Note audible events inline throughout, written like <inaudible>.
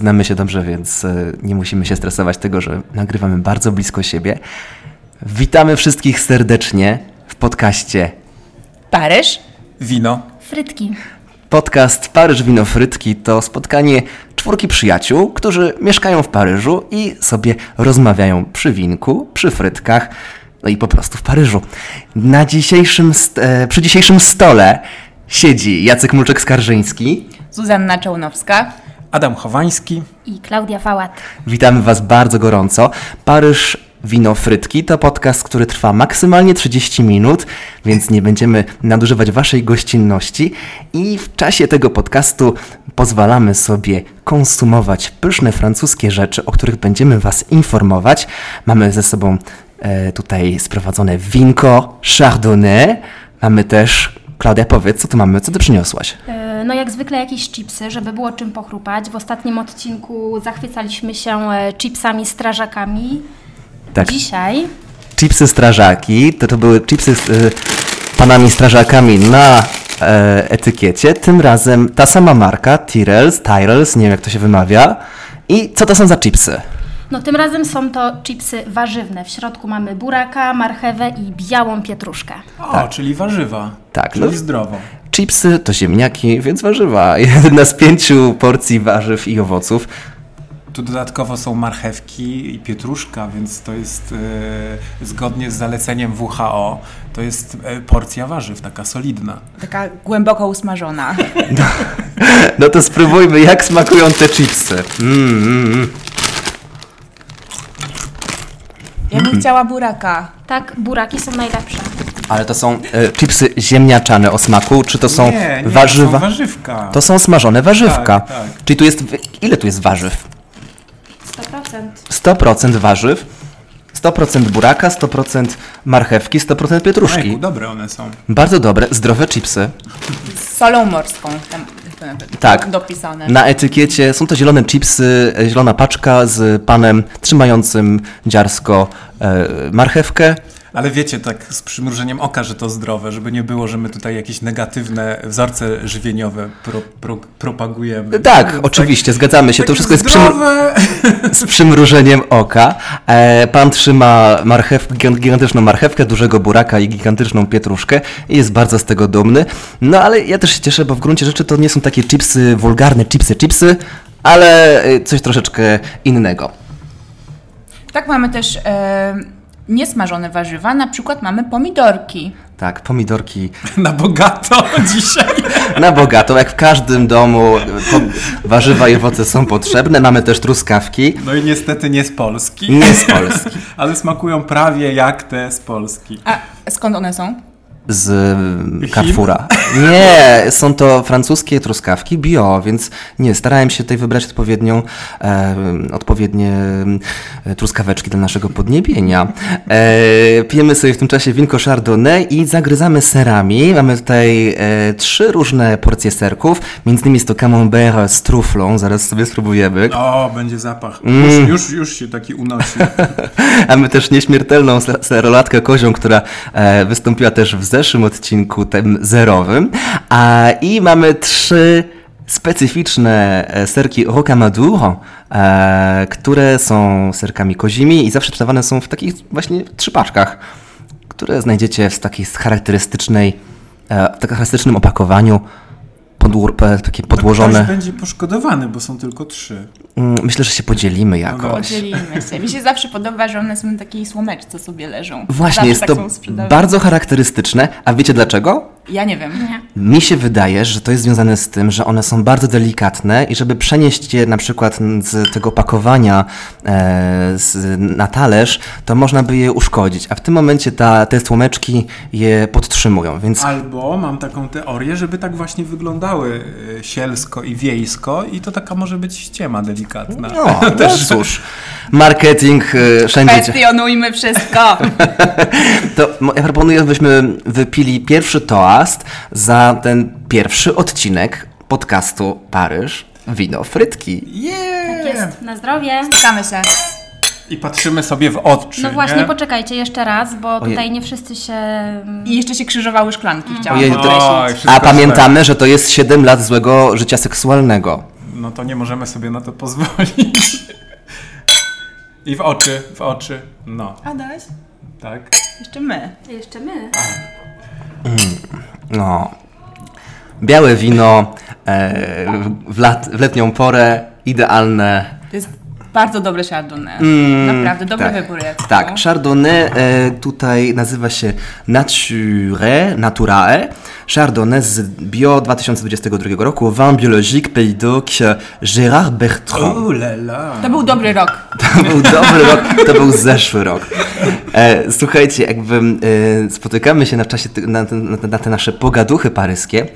znamy się dobrze, więc e, nie musimy się stresować tego, że nagrywamy bardzo blisko siebie. Witamy wszystkich serdecznie w podcaście Paryż. Wino. Frytki. Podcast Paryż Wino Frytki to spotkanie czwórki przyjaciół, którzy mieszkają w Paryżu i sobie rozmawiają przy winku, przy frytkach, no i po prostu w Paryżu. Na dzisiejszym, e, przy dzisiejszym stole siedzi Jacek Mulczek-Skarżyński. Zuzanna Czołnowska. Adam Chowański. I Klaudia Fałat. Witamy Was bardzo gorąco. Paryż Wino Frytki to podcast, który trwa maksymalnie 30 minut, więc nie będziemy nadużywać Waszej gościnności i w czasie tego podcastu pozwalamy sobie konsumować pyszne francuskie rzeczy, o których będziemy Was informować. Mamy ze sobą e, tutaj sprowadzone winko Chardonnay. Mamy też, Klaudia powiedz, co tu mamy, co Ty przyniosłaś? Yy, No jak zwykle jakieś chipsy, żeby było czym pochrupać. W ostatnim odcinku zachwycaliśmy się e, chipsami strażakami. Tak. Dzisiaj chipsy strażaki, to to były chipsy z y, panami strażakami na e, etykiecie. Tym razem ta sama marka, Tyrrells, Tyrrells, nie wiem jak to się wymawia. I co to są za chipsy? No tym razem są to chipsy warzywne. W środku mamy buraka, marchewę i białą pietruszkę. O, czyli warzywa. Tak, Czyli no. zdrowo. Chipsy to ziemniaki, więc warzywa. <laughs> Jedna z pięciu porcji warzyw i owoców. Tu dodatkowo są marchewki i pietruszka, więc to jest e, zgodnie z zaleceniem WHO, to jest e, porcja warzyw, taka solidna. Taka głęboko usmażona. <laughs> No to spróbujmy, jak smakują te chipsy. Mm, mm, mm. Ja bym chciała buraka. Tak, buraki są najlepsze. Ale to są e, chipsy ziemniaczane o smaku, czy to są nie, nie, warzywa? To są warzywka. To są smażone warzywka. Tak, tak. Czyli tu jest. Ile tu jest warzyw? 100%. 100% warzyw, 100% buraka, 100% marchewki, 100% pietruszki. Ejku, dobre one są. Bardzo dobre, zdrowe chipsy. Z solą morską. Tam Tak. Dopisane. Na etykiecie są to zielone chipsy, e, zielona paczka z panem trzymającym dziarsko e, marchewkę. Ale wiecie, tak z przymrużeniem oka, że to zdrowe, żeby nie było, że my tutaj jakieś negatywne wzorce żywieniowe pro, pro, propagujemy. Tak, Więc oczywiście, zgadzamy się. To takie wszystko jest przymru- zdrowe. <laughs> z przymrużeniem oka. E, pan trzyma marchew, gigan- gigantyczną marchewkę, dużego buraka i gigantyczną pietruszkę i jest bardzo z tego dumny. No ale ja też się cieszę, bo w gruncie rzeczy to nie są takie chipsy, wulgarne chipsy, chipsy, ale e, coś troszeczkę innego. Tak mamy też e, niesmażone warzywa. Na przykład mamy pomidorki. Tak, pomidorki <laughs> Na bogato <laughs> dzisiaj. na bogato, jak w każdym domu warzywa i owoce są potrzebne. Mamy też truskawki, No i niestety nie z Polski. nie z Polski. <laughs> Ale smakują prawie jak te z Polski. A skąd one są? Z mm, Carrefoura. Nie, są to francuskie truskawki bio, więc nie, starałem się tutaj wybrać odpowiednią, e, odpowiednie e, truskaweczki dla naszego podniebienia. E, pijemy sobie w tym czasie winko Chardonnay i zagryzamy serami. Mamy tutaj e, trzy różne porcje serków, między innymi jest to camembert z truflą, zaraz sobie spróbujemy. O, będzie zapach. Mm. Już, już, już się taki unosi. <laughs> A my też nieśmiertelną ser- serolatkę kozią, która e, wystąpiła też w zeszłym odcinku, tym zerowym. A, I mamy trzy specyficzne e, serki rocamadour, e, które są serkami kozimi i zawsze sprzedawane są w takich właśnie trzy paczkach, które znajdziecie w takiej charakterystycznej, e, w takim charakterystycznym opakowaniu, podło, e, takie podłożone. Ktoś będzie poszkodowany, bo są tylko trzy. Mm, Myślę, że się podzielimy jakoś. Podzielimy się. Mi się zawsze podoba, że one są na takiej słomeczce sobie leżą. Właśnie, zawsze jest tak to bardzo charakterystyczne. A wiecie dlaczego? Ja nie wiem. Mi się wydaje, że to jest związane z tym, że one są bardzo delikatne i żeby przenieść je na przykład z tego pakowania e, z, na talerz, to można by je uszkodzić. A w tym momencie ta, te słomeczki je podtrzymują, więc Albo mam taką teorię, żeby tak właśnie wyglądały e, sielsko i wiejsko i to taka może być ściema delikatna. no, <laughs> no cóż, marketing e, wszędzie... Kwestionujmy wszystko. <laughs> To ja proponuję, żebyśmy wypili pierwszy toast za ten pierwszy odcinek podcastu Paryż Wino Frytki. Yeah! Tak jest. Na zdrowie. Stykamy się. I patrzymy sobie w oczy. No właśnie, nie? poczekajcie jeszcze raz, bo Ojej. tutaj nie wszyscy się... mm, I jeszcze się krzyżowały szklanki, chciałam Ojej, podkreślić. Oj, A pamiętamy, że to jest 7 lat złego życia seksualnego. no to nie możemy sobie na to pozwolić. I w oczy, w oczy, no, Adaś, tak. jeszcze my. Jeszcze my. No. Białe wino e, w, lat, w letnią porę, idealne. Jest bardzo dobre chardonnay. Mm, Naprawdę, dobry tak. wybór. Jacku. Tak, Chardonnay e, tutaj nazywa się Nature, Naturae. Chardonnay z bio 2022 roku, vin biologique Pays d'Oc Gérard Bertrand. Ulela. To był dobry rok. <laughs> To był dobry rok, to był zeszły rok. E, słuchajcie, jakby e, spotykamy się na czasie na, na, na te nasze pogaduchy paryskie,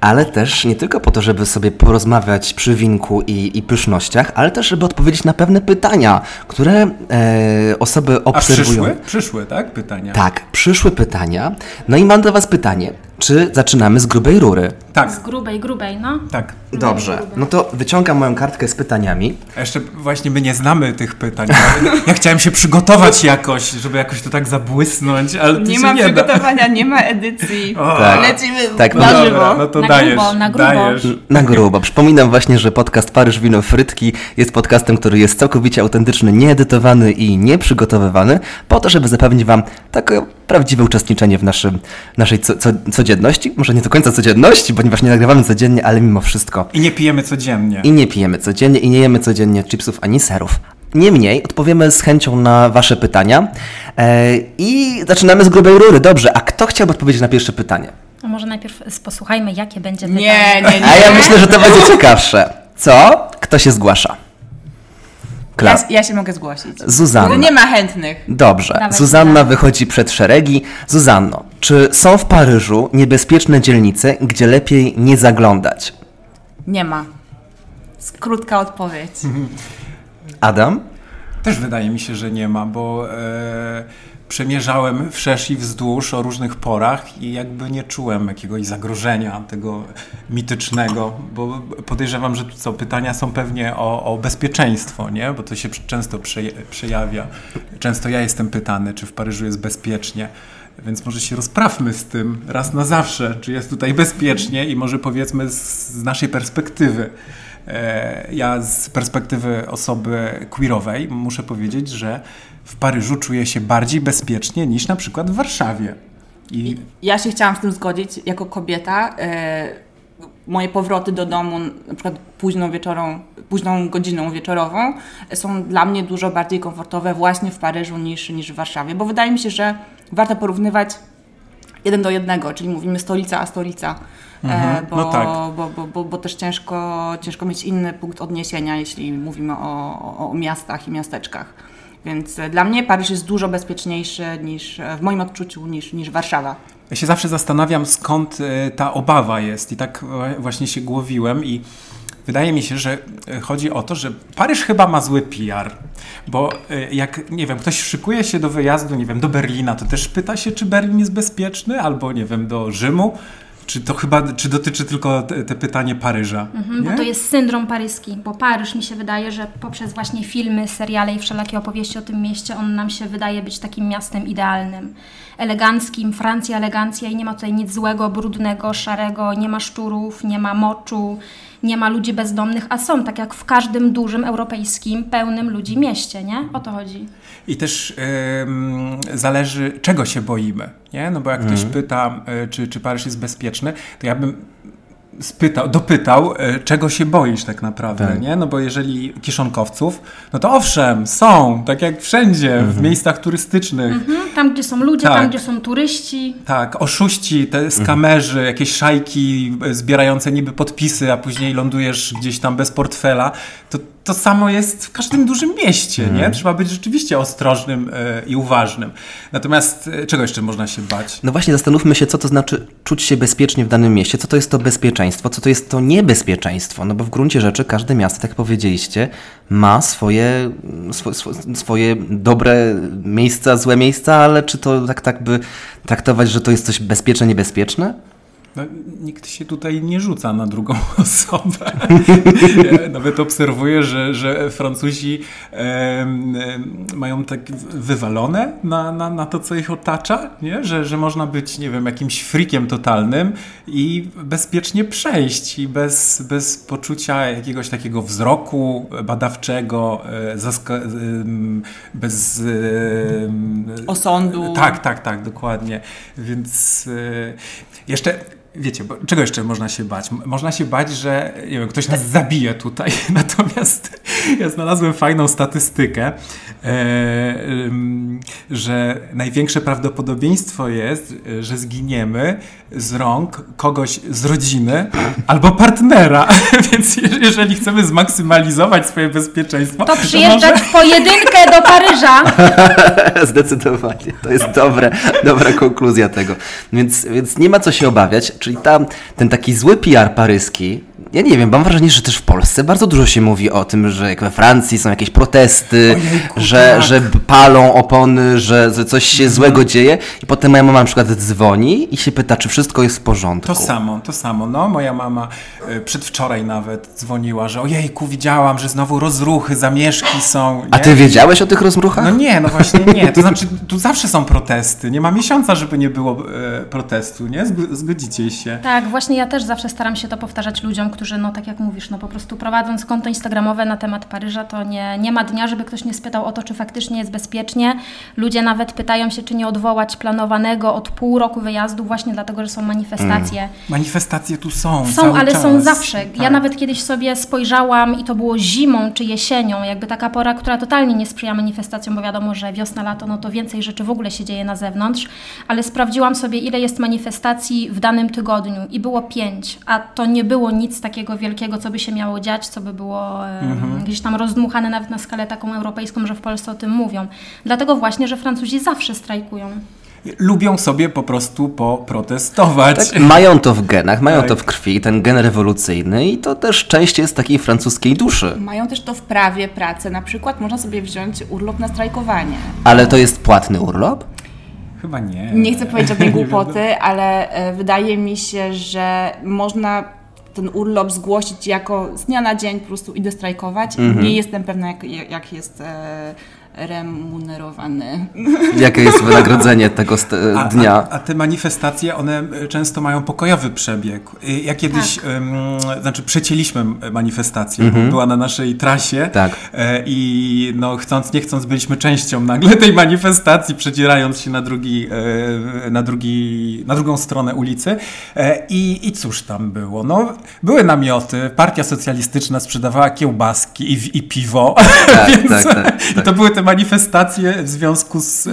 ale też nie tylko po to, żeby sobie porozmawiać przy winku i, i pysznościach, ale też, żeby odpowiedzieć na pewne pytania, które e, osoby A obserwują. przyszły? Przyszły, tak? Pytania. Tak, przyszły pytania. No i mam do Was pytanie. Czy zaczynamy z grubej rury? Tak, Z grubej, grubej, no. tak. Dobrze. No to wyciągam moją kartkę z pytaniami. A jeszcze właśnie my nie znamy tych pytań. Ja, ja chciałem się przygotować jakoś, żeby jakoś to tak zabłysnąć, ale to Nie się ma nie przygotowania, nie ma edycji. O, Tak. Lecimy Tak, na no żywo. No to Na dajesz, grubo, na grubo. dajesz. Na grubo. Przypominam właśnie, że podcast Paryż Wino Frytki jest podcastem, który jest całkowicie autentyczny, nieedytowany i nieprzygotowywany, po to, żeby zapewnić Wam takie prawdziwe uczestniczenie w naszym, naszej co, co, codzienności. Może nie do końca codzienności, ponieważ nie nagrywamy codziennie, ale mimo wszystko. I nie pijemy codziennie. I nie pijemy codziennie i nie jemy codziennie chipsów ani serów. Niemniej odpowiemy z chęcią na Wasze pytania e, i zaczynamy z grubej rury. Dobrze, a kto chciałby odpowiedzieć na pierwsze pytanie? A może najpierw posłuchajmy, jakie będzie pytanie. Nie, nie, nie. A ja myślę, że to będzie ciekawsze. Co? Kto się zgłasza? Ja, Klas. ja się mogę zgłosić. Zuzanna. Nie ma chętnych. Dobrze. Dawaj, Zuzanna Zuzanna. wychodzi przed szeregi. Zuzanno, czy są w Paryżu niebezpieczne dzielnice, gdzie lepiej nie zaglądać? Nie ma. Krótka odpowiedź. Adam? Też wydaje mi się, że nie ma, bo e, przemierzałem wszerz i wzdłuż o różnych porach i jakby nie czułem jakiegoś zagrożenia tego mitycznego, bo podejrzewam, że co, pytania są pewnie o, o bezpieczeństwo, nie? Bo to się często przejawia. Często ja jestem pytany, czy w Paryżu jest bezpiecznie. Więc może się rozprawmy z tym raz na zawsze, czy jest tutaj bezpiecznie i może powiedzmy z, z naszej perspektywy. E, Ja z perspektywy osoby queerowej muszę powiedzieć, że w Paryżu czuję się bardziej bezpiecznie niż na przykład w Warszawie. I Ja się chciałam z tym zgodzić jako kobieta. E, moje powroty do domu, na przykład późną wieczorą, późną godziną wieczorową, są dla mnie dużo bardziej komfortowe właśnie w Paryżu niż, niż w Warszawie, bo wydaje mi się, że warto porównywać jeden do jednego, czyli mówimy stolica a stolica, e, bo, no tak. bo, bo, bo, bo też ciężko, ciężko mieć inny punkt odniesienia, jeśli mówimy o, o, o miastach i miasteczkach. Więc e, dla mnie Paryż jest dużo bezpieczniejszy niż e, w moim odczuciu niż, niż Warszawa. Ja się zawsze zastanawiam, skąd e, ta obawa jest, i tak właśnie się głowiłem. I wydaje mi się, że chodzi o to, że Paryż chyba ma zły PR. Bo jak, nie wiem, ktoś szykuje się do wyjazdu, nie wiem, do Berlina, to też pyta się, czy Berlin jest bezpieczny, albo nie wiem, do Rzymu. Czy to chyba, czy dotyczy tylko te, te pytanie Paryża? Mhm, bo to jest syndrom paryski, bo Paryż mi się wydaje, że poprzez właśnie filmy, seriale i wszelakie opowieści o tym mieście, on nam się wydaje być takim miastem idealnym, eleganckim, Francja elegancja i nie ma tutaj nic złego, brudnego, szarego, nie ma szczurów, nie ma moczu, nie ma ludzi bezdomnych, a są, tak jak w każdym dużym europejskim, pełnym ludzi mieście, nie? O to chodzi. I też ym, zależy, czego się boimy, nie? No bo jak ktoś pyta, y, czy, czy Paryż jest bezpieczny, to ja bym spytał, dopytał, y, czego się boisz tak naprawdę, Tak. nie? No bo jeżeli kiszonkowców, no to owszem, są, tak jak wszędzie, w miejscach turystycznych. Mhm, tam, gdzie są ludzie, Tak. tam, gdzie są turyści. Tak, oszuści, te skamerzy, jakieś szajki e, zbierające niby podpisy, a później lądujesz gdzieś tam bez portfela. To, to samo jest w każdym dużym mieście, nie? Trzeba być rzeczywiście ostrożnym e, i uważnym. Natomiast e, czego jeszcze można się bać? No właśnie, zastanówmy się, co to znaczy czuć się bezpiecznie w danym mieście, co to jest to bezpieczeństwo, co to jest to niebezpieczeństwo. No bo w gruncie rzeczy każde miasto, tak jak powiedzieliście, ma swoje, swo, swo, swoje dobre miejsca, złe miejsca, ale czy to tak, tak by traktować, że to jest coś bezpieczne, niebezpieczne? No, nikt się tutaj nie rzuca na drugą <laughs> osobę. Ja Nawet obserwuję, że, że Francuzi em, em, mają tak wywalone na, na, na to, co ich otacza, nie? Że, że można być, nie wiem, jakimś frikiem totalnym i bezpiecznie przejść i bez, bez poczucia jakiegoś takiego wzroku badawczego, e, em, bez em, Osądu. tak, tak, tak, dokładnie. Więc jeszcze. Wiecie, bo czego jeszcze można się bać? Można się bać, że nie wiem, ktoś nas zabije tutaj. <laughs> Natomiast ja znalazłem fajną statystykę, e, że największe prawdopodobieństwo jest, że zginiemy z rąk kogoś z rodziny albo partnera. <laughs> Więc je- jeżeli chcemy zmaksymalizować swoje bezpieczeństwo, To może- przyjeżdżać w pojedynkę do Paryża. <laughs> Zdecydowanie. To jest dobre, dobra konkluzja tego. Więc, więc nie ma co się obawiać. Czyli tam ten taki zły PR paryski, ja nie wiem, mam wrażenie, że też w Polsce bardzo dużo się mówi o tym, że jak we Francji są jakieś protesty, Ojejku, że, tak. że palą opony, że, że coś się złego dzieje i potem moja mama na przykład dzwoni i się pyta, czy wszystko jest w porządku. To samo, to samo. No, moja mama e, przedwczoraj nawet dzwoniła, że ojejku, widziałam, że znowu rozruchy, zamieszki są. A nie? ty wiedziałeś o tych rozruchach? No nie, no właśnie nie. To <laughs> znaczy, tu zawsze są protesty. Nie ma miesiąca, żeby nie było e, protestu, nie? Zg- Zgodzicie się. Tak, właśnie ja też zawsze staram się to powtarzać ludziom, którzy, no tak jak mówisz, no po prostu prowadząc konto instagramowe na temat Paryża, to nie, nie ma dnia, żeby ktoś nie spytał o to, czy faktycznie jest bezpiecznie. Ludzie nawet pytają się, czy nie odwołać planowanego od pół roku wyjazdu właśnie dlatego, że są manifestacje. Manifestacje tu są. Są, ale czas. są zawsze. Ja Tak. nawet kiedyś sobie spojrzałam i to było zimą czy jesienią, jakby taka pora, która totalnie nie sprzyja manifestacjom, bo wiadomo, że wiosna, lato, no to więcej rzeczy w ogóle się dzieje na zewnątrz, ale sprawdziłam sobie, ile jest manifestacji w danym tygodniu i było pięć, a to nie było nic takiego wielkiego, co by się miało dziać, co by było Mhm. gdzieś tam rozdmuchane nawet na skalę taką europejską, że w Polsce o tym mówią. Dlatego właśnie, że Francuzi zawsze strajkują. Lubią sobie po prostu poprotestować. Tak, mają to w genach, mają Tak. to w krwi, ten gen rewolucyjny i to też część jest takiej francuskiej duszy. Mają też to w prawie pracy. Na przykład można sobie wziąć urlop na strajkowanie. Ale to jest płatny urlop? Chyba nie. Nie chcę powiedzieć żadnej <laughs> Nie głupoty, ale e, wydaje mi się, że można ten urlop zgłosić jako z dnia na dzień po prostu idę strajkować. Nie jestem pewna, jak, jak jest e, remunerowany. Jakie jest wynagrodzenie tego st- A, dnia? A, a te manifestacje, one często mają pokojowy przebieg. Y, Ja kiedyś, Tak. em, znaczy przecięliśmy manifestację, bo była na naszej trasie Tak. e, i no chcąc, nie chcąc byliśmy częścią nagle tej manifestacji, przedzierając się na drugi, e, na drugi, na drugą stronę ulicy E, i, i cóż tam było? No, były namioty, partia socjalistyczna sprzedawała kiełbaski i, i piwo, Tak, <laughs> więc tak, tak, i to były te manifestacje w związku z e,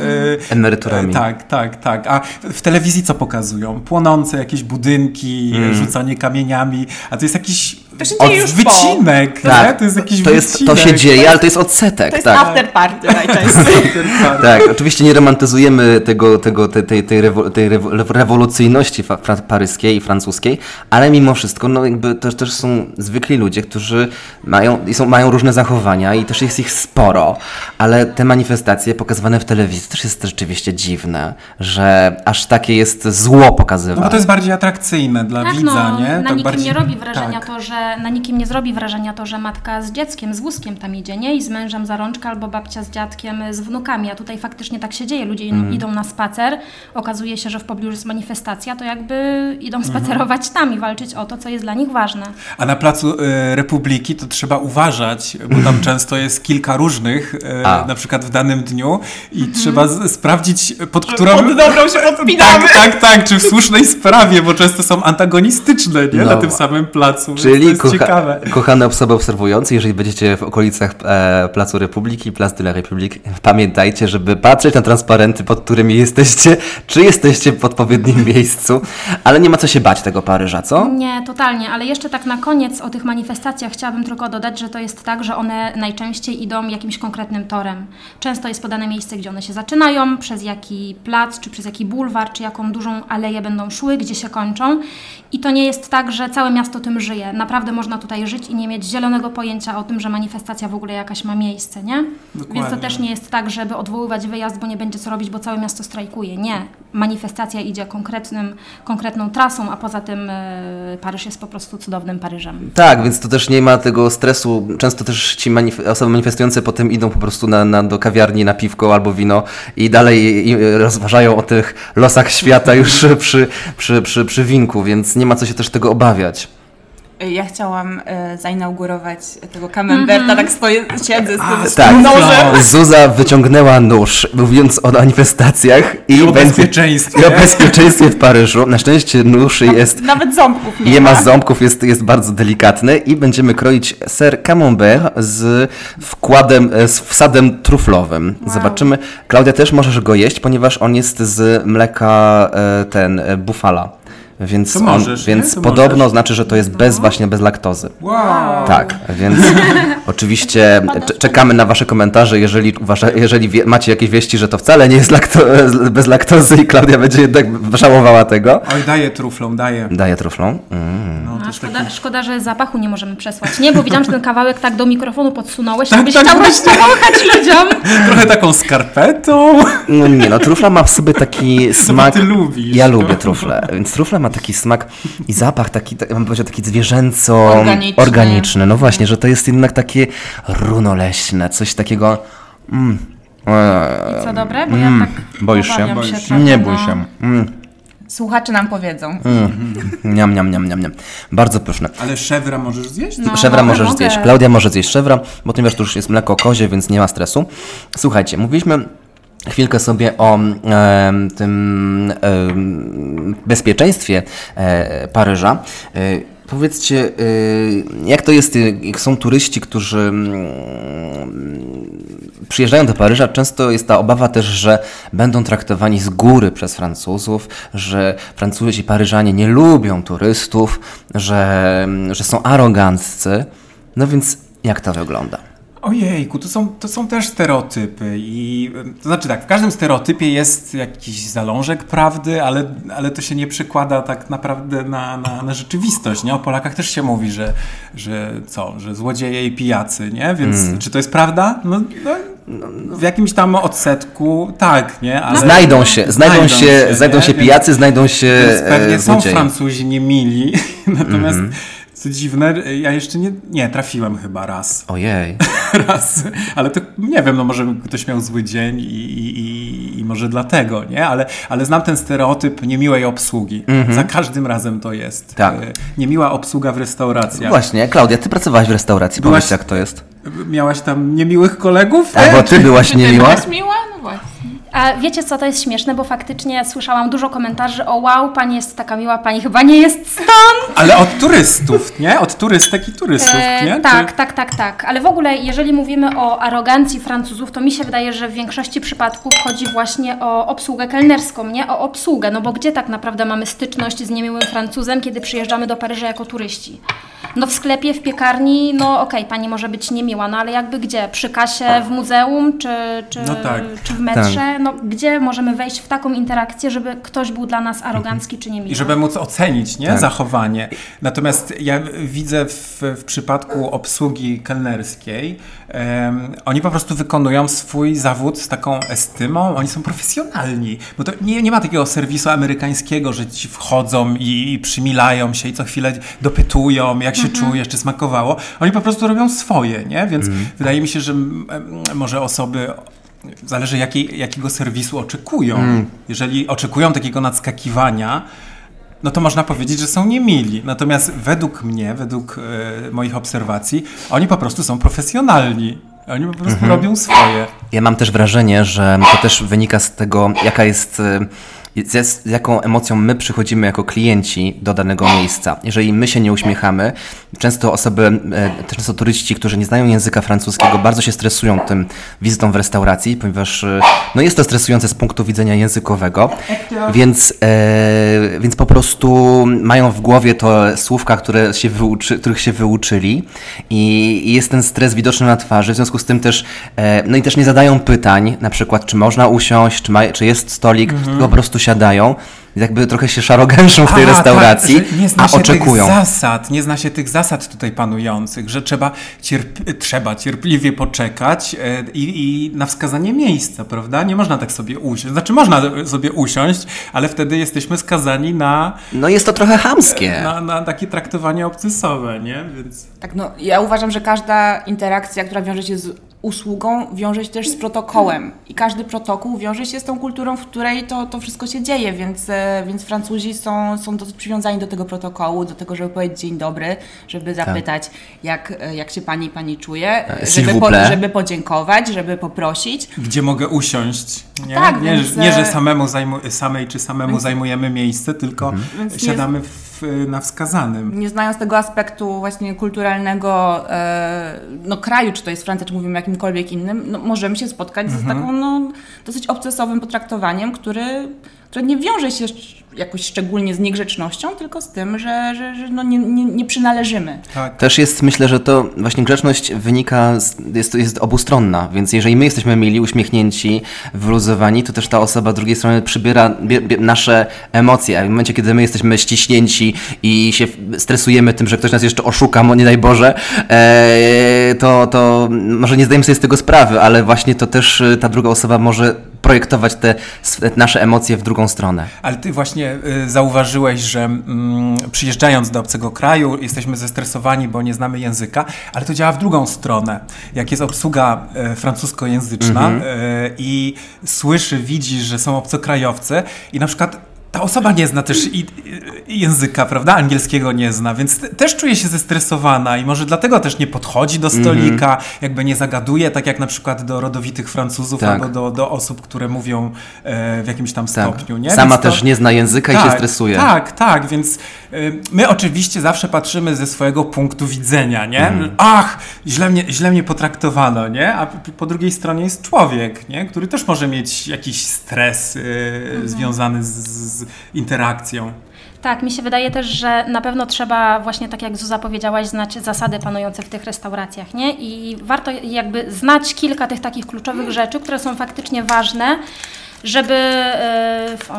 Emeryturami. E, Tak, tak, tak. A w telewizji co pokazują? Płonące jakieś budynki, Mm. rzucanie kamieniami, a to jest jakiś To się dzieje już po. wycinek, Tak, nie? To jest jakiś to, jest, wycinek. to się dzieje, ale to jest odsetek, To jest tak. after party najczęściej. <laughs> Tak, oczywiście nie romantyzujemy tego, tego, tej, tej, tej, rewo, tej rewo, rewolucyjności paryskiej i francuskiej, ale mimo wszystko no jakby też, też są zwykli ludzie, którzy mają, i są, mają różne zachowania i też jest ich sporo, ale te manifestacje pokazywane w telewizji też jest rzeczywiście dziwne, że aż takie jest zło No pokazywane. bo to jest bardziej atrakcyjne dla Tak, widza, no, nie? na Tak nikim bardziej- nie robi wrażenia tak. to, że na nikim nie zrobi wrażenia to, że matka z dzieckiem, z wózkiem tam idzie, nie? I z mężem za rączkę, albo babcia z dziadkiem z wnukami. A tutaj faktycznie tak się dzieje. Ludzie Mhm. idą na spacer, okazuje się, że w pobliżu jest manifestacja, to jakby idą Mhm. spacerować tam i walczyć o to, co jest dla nich ważne. A na placu e, Republiki to trzeba uważać, bo tam <laughs> często jest kilka różnych, e, A. na przykład w danym dniu i trzeba z, sprawdzić, pod którą... Pod dobrą się <laughs> podpinamy. Tak, tak, tak, czy w słusznej sprawie, bo często są antagonistyczne, nie? No. Na tym samym placu, Czyli jest kocha, ciekawe. kochane osoby obserwujące, jeżeli będziecie w okolicach e, Placu Republiki, Place de la République, pamiętajcie, żeby patrzeć na transparenty, pod którymi jesteście, czy jesteście w odpowiednim <laughs> miejscu, ale nie ma co się bać tego Paryża, co? Nie, totalnie, ale jeszcze tak na koniec o tych manifestacjach chciałabym tylko dodać, że to jest tak, że one najczęściej idą jakimś konkretnym torem. Często jest podane miejsce, gdzie one się zaczynają, przez jaki plac, czy przez jaki bulwar, czy jaką dużą aleję będą szły, gdzie się kończą. I to nie jest tak, że całe miasto tym żyje. Naprawdę naprawdę można tutaj żyć i nie mieć zielonego pojęcia o tym, że manifestacja w ogóle jakaś ma miejsce, nie? Więc to Dokładnie. też nie jest tak, żeby odwoływać wyjazd, bo nie będzie co robić, bo całe miasto strajkuje. Nie. Manifestacja idzie konkretnym, konkretną trasą, a poza tym e, Paryż jest po prostu cudownym Paryżem. Tak, więc to też nie ma tego stresu. Często też ci manif- osoby manifestujące potem idą po prostu na, na, do kawiarni na piwko albo wino i dalej i rozważają o tych losach świata już przy, przy, przy, przy winku, więc nie ma co się też tego obawiać. Ja chciałam e, zainaugurować tego camemberta, tak stoję, siedzę z tym z Tak, tym nożem. Zuza wyciągnęła nóż, mówiąc o manifestacjach i, o będzie- bezpieczeństwie. I o bezpieczeństwie w Paryżu. Na szczęście nóż jest Nawet ząbków nie, Nie ma ma. ząbków, jest, jest bardzo delikatny i będziemy kroić ser camembert z wkładem, e, z wsadem truflowym. Wow. Zobaczymy. Klaudia, też możesz go jeść, ponieważ on jest z mleka e, ten, e, bufala. Więc, To on, możesz, nie? więc To podobno możesz. znaczy, że to jest bez właśnie bez laktozy. Wow. Tak, więc <laughs> oczywiście cze- czekamy na Wasze komentarze, jeżeli, wasze, jeżeli wie, macie jakieś wieści, że to wcale nie jest lakto, bez laktozy i Klaudia będzie jednak żałowała tego. Oj, daję truflą, daję. Daję truflą. Mm. No, A szkoda, taki... szkoda, że zapachu nie możemy przesłać, nie? Bo widziałam, że ten kawałek tak do mikrofonu podsunąłeś, Tak, żebyś tak, chciał właśnie. ludziom. <laughs> Trochę taką skarpetą. No nie, no trufla ma w sobie taki smak. ty lubisz, Ja no. lubię trufle, więc trufla ma taki smak i zapach taki, tak, mam powiedział, taki zwierzęco Organiczny. organiczny. No właśnie, że to jest jednak takie runoleśne, coś takiego. Mm. I co dobre? Bo ja tak boisz się? Boisz się? trochę, Nie bój no. się. Mm. Słuchacze nam powiedzą. Niam, niam, niam, niam, niam. Bardzo pyszne. Ale szewra możesz zjeść? No, Szewra mogę, możesz mogę. zjeść. Klaudia może zjeść szewra, bo ponieważ to już jest mleko kozie, więc nie ma stresu. Słuchajcie, mówiliśmy chwilkę sobie o em, tym em, bezpieczeństwie e, Paryża. E, powiedzcie, e, jak to jest, e, jak są turyści, którzy mm, przyjeżdżają do Paryża, często jest ta obawa też, że będą traktowani z góry przez Francuzów, że Francuzi, Paryżanie nie lubią turystów, że, że są aroganccy. No więc jak to wygląda? Ojejku, to są, to są też stereotypy i to znaczy tak, w każdym stereotypie jest jakiś zalążek prawdy, ale, ale to się nie przekłada tak naprawdę na, na, na rzeczywistość, nie? O Polakach też się mówi, że, że co, że złodzieje i pijacy, nie? Więc czy to jest prawda? No, no, w jakimś tam odsetku tak, nie? Ale, Znajdą się, znajdą się, znajdą nie? się pijacy, znajdą się Więc pewnie e, są złodzieje. Francuzi niemili, <laughs> natomiast Mhm. Co dziwne, ja jeszcze nie, nie trafiłem chyba raz. Ojej. <laughs> raz, ale to nie wiem, no może ktoś miał zły dzień i, i, i, może dlatego, nie? Ale, ale znam ten stereotyp niemiłej obsługi. Za każdym razem to jest. Tak. E, Niemiła obsługa w restauracjach. Właśnie, Klaudia, ty pracowałaś w restauracji, Byłaś- powiedz jak to jest. Miałaś tam niemiłych kolegów? Tak, bo ty byłaś Ty niemiła. byłaś miła? No właśnie. A wiecie co, to jest śmieszne, bo faktycznie słyszałam dużo komentarzy o wow, pani jest taka miła, pani chyba nie jest stąd. Ale od turystów, nie? Od turystek i turystów, E, nie? tak, Czy- tak, tak, tak. Ale w ogóle, jeżeli mówimy o arogancji Francuzów, to mi się wydaje, że w większości przypadków chodzi właśnie o obsługę kelnerską, nie o obsługę. No bo gdzie tak naprawdę mamy styczność z niemiłym Francuzem, kiedy przyjeżdżamy do Paryża jako turyści? No w sklepie, w piekarni, no okej, pani może być niemiła, no ale jakby gdzie? Przy kasie w muzeum, czy, czy, No tak. czy w metrze? No gdzie możemy wejść w taką interakcję, żeby ktoś był dla nas arogancki czy niemiły? I żeby móc ocenić nie? Tak. zachowanie. Natomiast ja widzę w, w przypadku obsługi kelnerskiej, em, oni po prostu wykonują swój zawód z taką estymą, oni są profesjonalni. Bo to nie, nie ma takiego serwisu amerykańskiego, że ci wchodzą i, i przymilają się i co chwilę dopytują, jak się czujesz, czy smakowało. Oni po prostu robią swoje, nie? Więc wydaje mi się, że może osoby Zależy jakiej, jakiego serwisu oczekują. Jeżeli oczekują takiego nadskakiwania, no to można powiedzieć, że są niemili. Natomiast według mnie, według e, moich obserwacji, oni po prostu są profesjonalni. Oni po prostu robią swoje. Ja mam też wrażenie, że to też wynika z tego, jaka jest, e, z, z jaką emocją my przychodzimy jako klienci do danego miejsca. Jeżeli my się nie uśmiechamy, często osoby, e, często turyści, którzy nie znają języka francuskiego, bardzo się stresują tym wizytą w restauracji, ponieważ e, no jest to stresujące z punktu widzenia językowego, więc, e, więc po prostu mają w głowie to słówka, które się wyuczy, których się wyuczyli i, i jest ten stres widoczny na twarzy, w związku z tym też, e, no i też nie zadają pytań, na przykład czy można usiąść, czy, ma, czy jest stolik, tylko po prostu siadają. jakby trochę się szarogęszą w tej A, restauracji, tak, nie zna a się oczekują. Tych zasad, nie zna się tych zasad tutaj panujących, że trzeba, cierp- trzeba cierpliwie poczekać e, i, i na wskazanie miejsca, prawda? Nie można tak sobie usiąść. Znaczy można sobie usiąść, ale wtedy jesteśmy skazani na, No jest to trochę chamskie. na, na takie traktowanie obcesowe, nie? Więc... Tak, no ja uważam, że każda interakcja, która wiąże się z usługą, wiąże się też z protokołem. I każdy protokół wiąże się z tą kulturą, w której to, to wszystko się dzieje, więc, e, więc Francuzi są, są dosyć przywiązani do tego protokołu, do tego, żeby powiedzieć dzień dobry, żeby zapytać, jak, e, jak się pani pani czuje, Tak. S'il żeby, po, żeby podziękować, żeby poprosić. Gdzie mogę usiąść? Nie, Tak, nie, więc, nie że e, samemu zajmu- samej czy samemu zajmujemy miejsce, tylko nie- siadamy w, na wskazanym. Nie znając tego aspektu właśnie kulturalnego e, no, kraju, czy to jest Francja, czy mówimy jakimkolwiek innym, no, możemy się spotkać z taką no, dosyć obcesowym potraktowaniem, który, które nie wiąże się jakoś szczególnie z niegrzecznością, tylko z tym, że, że, że no, nie, nie, nie przynależymy. Tak. Też jest, myślę, że to właśnie grzeczność wynika, z, jest, jest obustronna, więc jeżeli my jesteśmy mili, uśmiechnięci, wyluzowani, to też ta osoba z drugiej strony przybiera bie, bie, nasze emocje, a w momencie, kiedy my jesteśmy ściśnięci i się stresujemy tym, że ktoś nas jeszcze oszuka, mo- nie daj Boże, e, to, to może nie zdajemy sobie z tego sprawy, ale właśnie to też e, ta druga osoba może projektować te nasze emocje w drugą stronę. Ale ty właśnie y, zauważyłeś, że mm, przyjeżdżając do obcego kraju jesteśmy zestresowani, bo nie znamy języka, ale to działa w drugą stronę. Jak jest obsługa e, francuskojęzyczna e, i słyszy, widzi, że są obcokrajowcy i na przykład ta osoba nie zna też i, i języka, prawda? Angielskiego nie zna, więc te, też czuje się zestresowana i może dlatego też nie podchodzi do stolika, jakby nie zagaduje, tak jak na przykład do rodowitych Francuzów Tak. albo do, do osób, które mówią e, w jakimś tam Tak. stopniu. Nie? Sama to- też nie zna języka i się stresuje. Tak, tak, więc my oczywiście zawsze patrzymy ze swojego punktu widzenia, nie? Mhm. Ach, źle mnie, źle mnie potraktowano, nie? A po drugiej stronie jest człowiek, nie? Który też może mieć jakiś stres y, związany z, z interakcją. Tak, mi się wydaje też, że na pewno trzeba właśnie tak jak Zuza powiedziałaś, znać zasady panujące w tych restauracjach, nie? I warto jakby znać kilka tych takich kluczowych rzeczy, które są faktycznie ważne, żeby... e, o,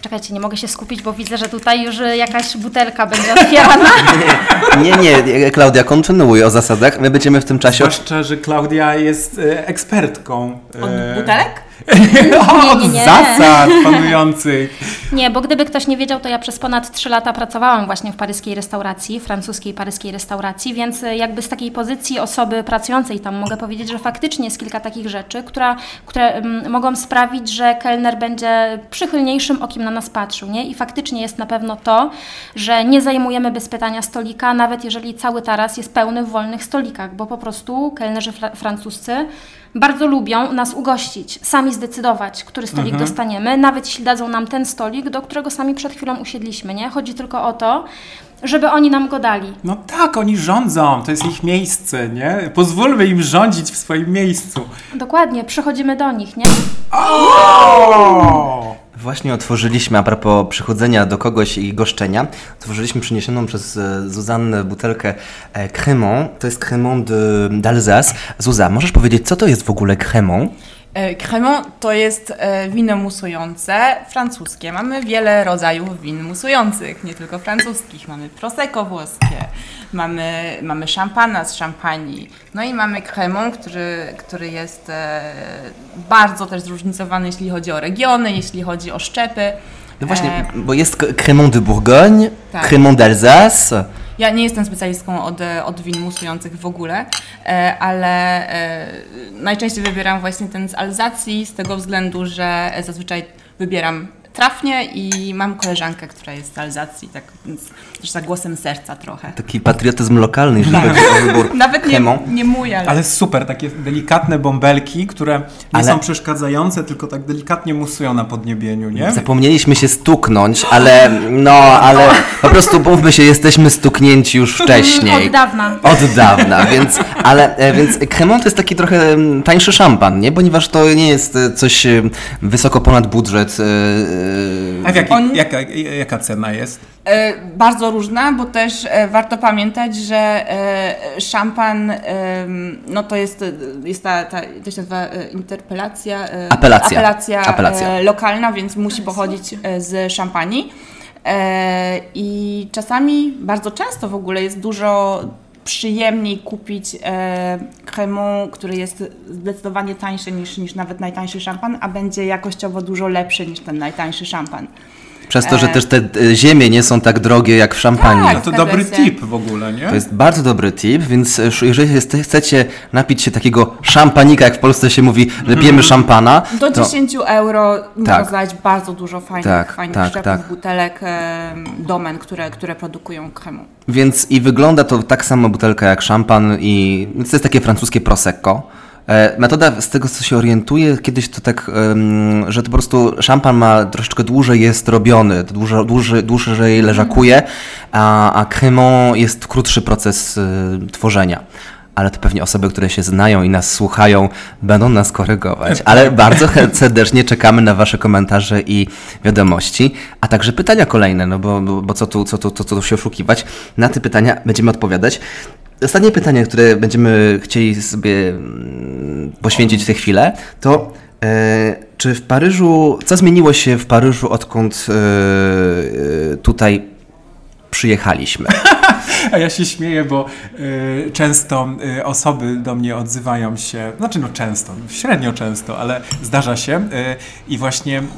Czekajcie, nie mogę się skupić, bo widzę, że tutaj już e, jakaś butelka będzie otwierana. <laughs> Nie, nie, Klaudia, kontynuuj o zasadach. My będziemy w tym czasie... Zwłaszcza, że Klaudia jest y, ekspertką. Od y, butelek? <laughs> od nie, nie. zasad panujących. Nie, bo gdyby ktoś nie wiedział, to ja przez ponad 3 lata pracowałam właśnie w paryskiej restauracji, francuskiej paryskiej restauracji, więc e, jakby z takiej pozycji osoby pracującej tam mogę powiedzieć, że faktycznie jest kilka takich rzeczy, która, które mm, mogą sprawić, że kelner będzie przychylniejszym okiem na nas patrzył, nie? I faktycznie jest na pewno to, że nie zajmujemy bez pytania stolika, nawet jeżeli cały taras jest pełny w wolnych stolikach, bo po prostu kelnerzy francuscy bardzo lubią nas ugościć, sami zdecydować, który stolik dostaniemy, nawet jeśli dadzą nam ten stolik, do którego sami przed chwilą usiedliśmy, nie? Chodzi tylko o to, żeby oni nam go dali. No tak, oni rządzą, to jest ich miejsce, nie? Pozwólmy im rządzić w swoim miejscu. Dokładnie, przychodzimy do nich, nie? O! Właśnie otworzyliśmy, a propos przychodzenia do kogoś i goszczenia, otworzyliśmy przyniesioną przez e, Zuzannę butelkę e, Crémant. To jest de- d'Alsace. Zuza, możesz powiedzieć, co to jest w ogóle Crémant? E, Crémant to jest e, wino musujące francuskie. Mamy wiele rodzajów win musujących, nie tylko francuskich. Mamy prosecco włoskie, mamy, mamy szampana z szampanii, no i mamy Crémant, który, który jest e, bardzo też zróżnicowany, jeśli chodzi o regiony, jeśli chodzi o szczepy. No właśnie, E, bo jest Crémant de Bourgogne, Tak. Crémant d'Alsace. Ja nie jestem specjalistką od, e, od win musujących w ogóle, e, ale e, najczęściej wybieram właśnie ten z Alzacji z tego względu, że zazwyczaj wybieram trafnie i mam koleżankę, która jest z Alzacji, tak więc też za głosem serca trochę. Taki patriotyzm lokalny, jeżeli chodzi o wybór <laughs> Nawet nie, nie mój, ale, Ale super, takie delikatne bąbelki, które nie Ale- są przeszkadzające, tylko tak delikatnie musują na podniebieniu, nie? Zapomnieliśmy się stuknąć, ale no, ale po prostu mówmy się, jesteśmy stuknięci już wcześniej. Od dawna. Od dawna, więc, ale, e, więc Cremant to jest taki trochę mm, tańszy szampan, nie? Ponieważ to nie jest e, coś e, wysoko ponad budżet, A w jaki, On- jaka, jaka cena jest? E, bardzo różna, bo też e, warto pamiętać, że e, szampan, no to jest, jest ta, ta to się nazywa interpelacja, Apelacja. apelacja, Apelacja. Lokalna, więc musi pochodzić e, z szampanii. I czasami, bardzo często w ogóle jest dużo przyjemniej kupić e, Cremant, który jest zdecydowanie tańszy niż, niż nawet najtańszy szampan, a będzie jakościowo dużo lepszy niż ten najtańszy szampan. Przez to, że E. też te e, ziemie nie są tak drogie jak w szampanii. Tak. To dobry się. tip w ogóle, nie? To jest bardzo dobry tip, więc e, jeżeli chcecie napić się takiego szampanika, jak w Polsce się mówi, że pijemy szampana, Do to 10 euro można Tak. znaleźć bardzo dużo fajnych, Tak, fajnych tak, tak. butelek, domen, które, które produkują kremu. Więc i wygląda to tak samo butelka jak szampan i to jest takie francuskie prosecco. E, Metoda, z tego co się orientuję, kiedyś to tak, że to po prostu szampan ma troszeczkę dłużej jest robiony, dużo, dłużej, dłużej leżakuje, a, a cremant jest krótszy proces y, tworzenia. Ale to pewnie osoby, które się znają i nas słuchają, będą nas korygować. Ale <laughs> bardzo serdecznie czekamy na Wasze komentarze i wiadomości, a także pytania kolejne, no bo, bo, bo co, tu, co, tu, co, co tu się oszukiwać. Na te pytania będziemy odpowiadać. Ostatnie pytanie, które będziemy chcieli sobie mm, poświęcić tę chwilę, to e, czy w Paryżu, co zmieniło się w Paryżu, odkąd e, e, tutaj przyjechaliśmy? <laughs> A ja się śmieję, bo y, często y, osoby do mnie odzywają się, znaczy no często, średnio często, ale zdarza się y, i właśnie mm,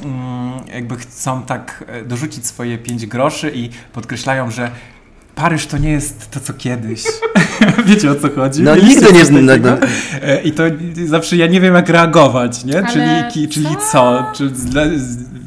jakby chcą tak y, dorzucić swoje pięć groszy i podkreślają, że Paryż to nie jest to, co kiedyś. <laughs> Wiecie o co chodzi? No, Mieliście nigdy nie coś zna- takiego? E, I to zawsze ja nie wiem, jak reagować, nie? Ale Czyli, ki, czyli co? co? Czy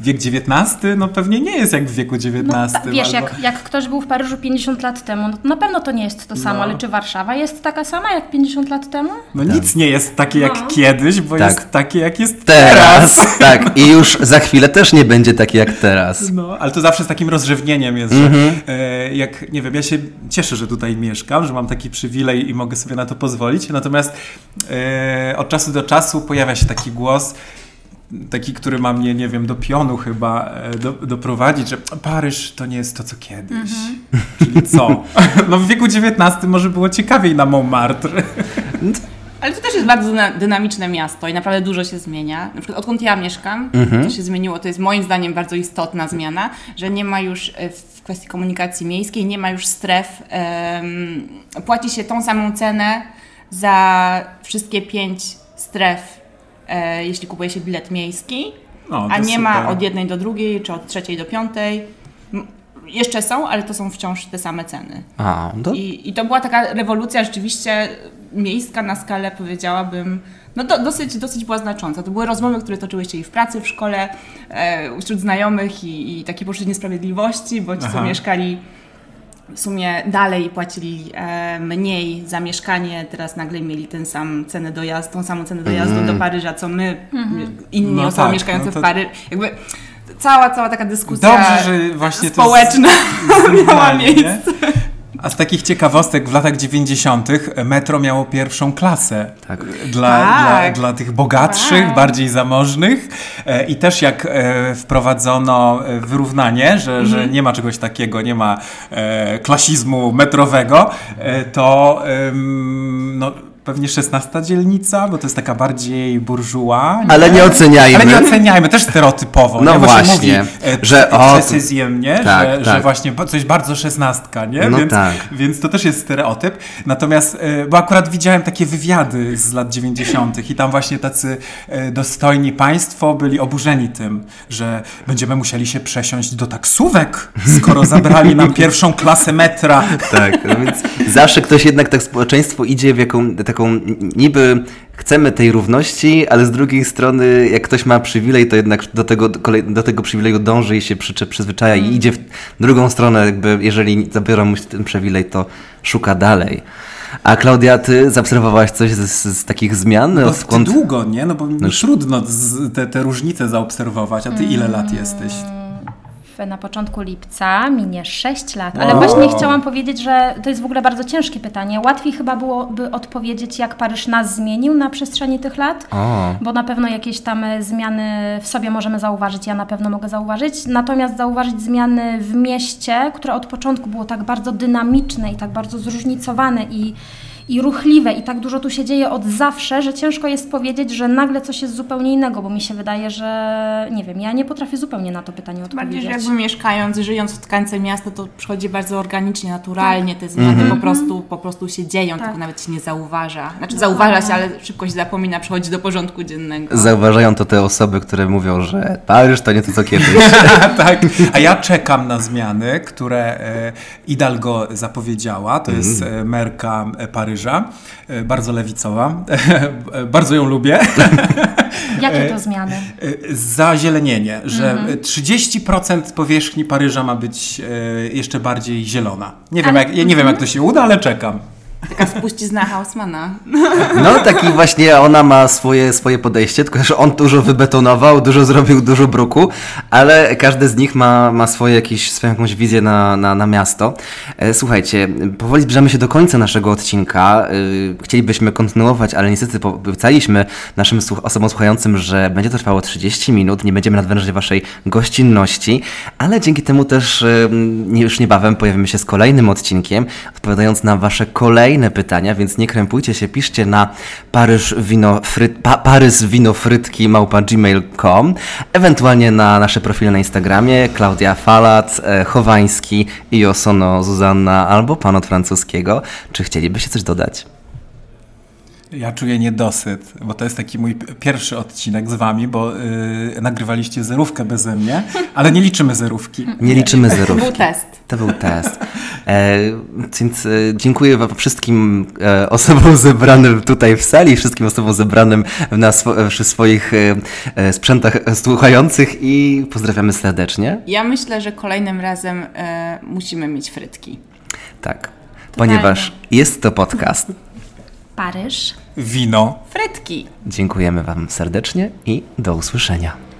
wiek XIX? No pewnie nie jest jak w wieku XIX. No, ta, wiesz, albo- jak, jak ktoś był w Paryżu 50 lat temu, no to na pewno to nie jest to samo, No. ale czy Warszawa jest taka sama jak 50 lat temu? No nic nie jest takie jak No. kiedyś, bo Tak. jest takie jak jest Teraz! <laughs> tak, i już za chwilę też nie będzie taki jak teraz. No, ale to zawsze z takim rozrzewnieniem jest, Mhm. że e, jak, nie wiem, ja się cieszę, że tutaj mieszkam, że mam taki przywilej i mogę sobie na to pozwolić, natomiast e, od czasu do czasu pojawia się taki głos, taki, który ma mnie, nie wiem, do pionu chyba e, do, doprowadzić, że Paryż to nie jest to, co kiedyś. Mhm. Czyli co? <laughs> No w wieku XIX może było ciekawiej na Montmartre. Ale to też jest bardzo dyna- dynamiczne miasto i naprawdę dużo się zmienia. Na przykład odkąd ja mieszkam, Mhm. to się zmieniło, to jest moim zdaniem bardzo istotna zmiana, że nie ma już e, w kwestii komunikacji miejskiej, nie ma już stref. płaci się tą samą cenę za wszystkie pięć stref, e, jeśli kupuje się bilet miejski, No, a nie super. ma od jednej do drugiej, czy od trzeciej do piątej. Jeszcze są, ale to są wciąż te same ceny. A, to, I, I to była taka rewolucja rzeczywiście miejska na skalę, powiedziałabym, no do, dosyć, dosyć była znacząca. To były rozmowy, które toczyły się i w pracy, w szkole, e, wśród znajomych i, i takie poczucie niesprawiedliwości, bo ci, co Aha. mieszkali w sumie dalej płacili e, mniej za mieszkanie, teraz nagle mieli ten sam cenę dojazdu, tą samą cenę dojazdu do Paryża, co my, inni No osoby tak, mieszkające no to- w Paryżu. Jakby cała, cała taka dyskusja Dobrze, że właśnie to społeczna miała zrównali, nie? A z takich ciekawostek w latach 90. metro miało pierwszą klasę Tak. dla, Tak. dla, dla tych bogatszych, Tak. bardziej zamożnych. E, I też jak e, wprowadzono e, wyrównanie, że, Mhm. że nie ma czegoś takiego, nie ma klasizmu metrowego, to no, pewnie 16 dzielnica, bo to jest taka bardziej burżuła. Ale nie oceniajmy. Ale nie oceniajmy, też stereotypowo. No nie? Bo właśnie, mówi, e, że o, precyzjem, nie? Tak, że, tak. że właśnie coś bardzo szesnastka, nie? No więc, tak. więc to też jest stereotyp. Natomiast, e, bo akurat widziałem takie wywiady z lat 90. i tam właśnie tacy e, dostojni państwo byli oburzeni tym, że będziemy musieli się przesiąść do taksówek, skoro zabrali nam pierwszą klasę metra. Tak, no więc zawsze ktoś jednak tak społeczeństwo idzie w jaką, taką niby chcemy tej równości, ale z drugiej strony jak ktoś ma przywilej, to jednak do tego, kolej, do tego przywileju dąży i się przyczy, przyzwyczaja i idzie w drugą stronę, jakby jeżeli zabiorą mu się ten przywilej, to szuka dalej. A Klaudia, ty zaobserwowałaś coś z, z, takich zmian? No, Odkąd- ty długo, nie? No bo trudno z, te, te różnice zaobserwować. A ty ile lat jesteś? Na początku lipca minie 6 lat, ale Wow. właśnie chciałam powiedzieć, że to jest w ogóle bardzo ciężkie pytanie. Łatwiej chyba byłoby odpowiedzieć, jak Paryż nas zmienił na przestrzeni tych lat, O, bo na pewno jakieś tam zmiany w sobie możemy zauważyć, ja na pewno mogę zauważyć, natomiast zauważyć zmiany w mieście, które od początku było tak bardzo dynamiczne i tak bardzo zróżnicowane i, i ruchliwe i tak dużo tu się dzieje od zawsze, że ciężko jest powiedzieć, że nagle coś jest zupełnie innego, bo mi się wydaje, że nie wiem, ja nie potrafię zupełnie na to pytanie Bardziej, odpowiedzieć. że jakby mieszkając, żyjąc w tkance miasta, to przychodzi bardzo organicznie, naturalnie. Te zmiany po, prostu, po prostu się dzieją, Tak. tylko nawet się nie zauważa. Znaczy zauważa się, ale szybko się zapomina, przychodzi do porządku dziennego. zauważają to te osoby, które mówią, że Paryż to nie to co kiedyś. <laughs> tak, a ja czekam na zmiany, które e, Hidalgo zapowiedziała. To jest e, merka e, Paryża, e, bardzo lewicowa. E, <laughs> bardzo ją lubię. <laughs> Jakie to zmiany? E, Zazielenienie, że 30% powierzchni Paryża ma być e, jeszcze bardziej zielona. Nie wiem, Ale- jak, ja nie wiem, jak to się uda, ale czekam. Taka spuścizna Hausmana. No taki właśnie ona ma swoje, swoje podejście, tylko że on dużo wybetonował, dużo zrobił, dużo bruku, ale każdy z nich ma, ma swoje jakieś, swoją jakąś wizję na, na, na miasto. E, Słuchajcie, powoli zbliżamy się do końca naszego odcinka. E, Chcielibyśmy kontynuować, ale niestety obiecaliśmy naszym osobom słuchającym, że będzie to trwało 30 minut, nie będziemy nadwężać waszej gościnności, ale dzięki temu też e, już niebawem pojawimy się z kolejnym odcinkiem, odpowiadając na wasze kolejne pytania, więc nie krępujcie się, piszcie na paryż wino fry, pa, ewentualnie na nasze profile na Instagramie Klaudia Falat, e, Chowański i Osono Zuzanna albo pan od francuskiego. Czy chcielibyście coś dodać? Ja czuję niedosyt, bo to jest taki mój pierwszy odcinek z wami, bo y, nagrywaliście zerówkę beze mnie, ale nie liczymy zerówki. Nie liczymy To zerów. był test. To był test. E, więc e, dziękuję wam wszystkim e, osobom zebranym tutaj w sali, wszystkim osobom zebranym na swo, przy swoich e, sprzętach słuchających i pozdrawiamy serdecznie. Ja myślę, że kolejnym razem e, musimy mieć frytki. Tak, ponieważ jest to podcast. Paryż. Wino. Frytki! Dziękujemy wam serdecznie i do usłyszenia.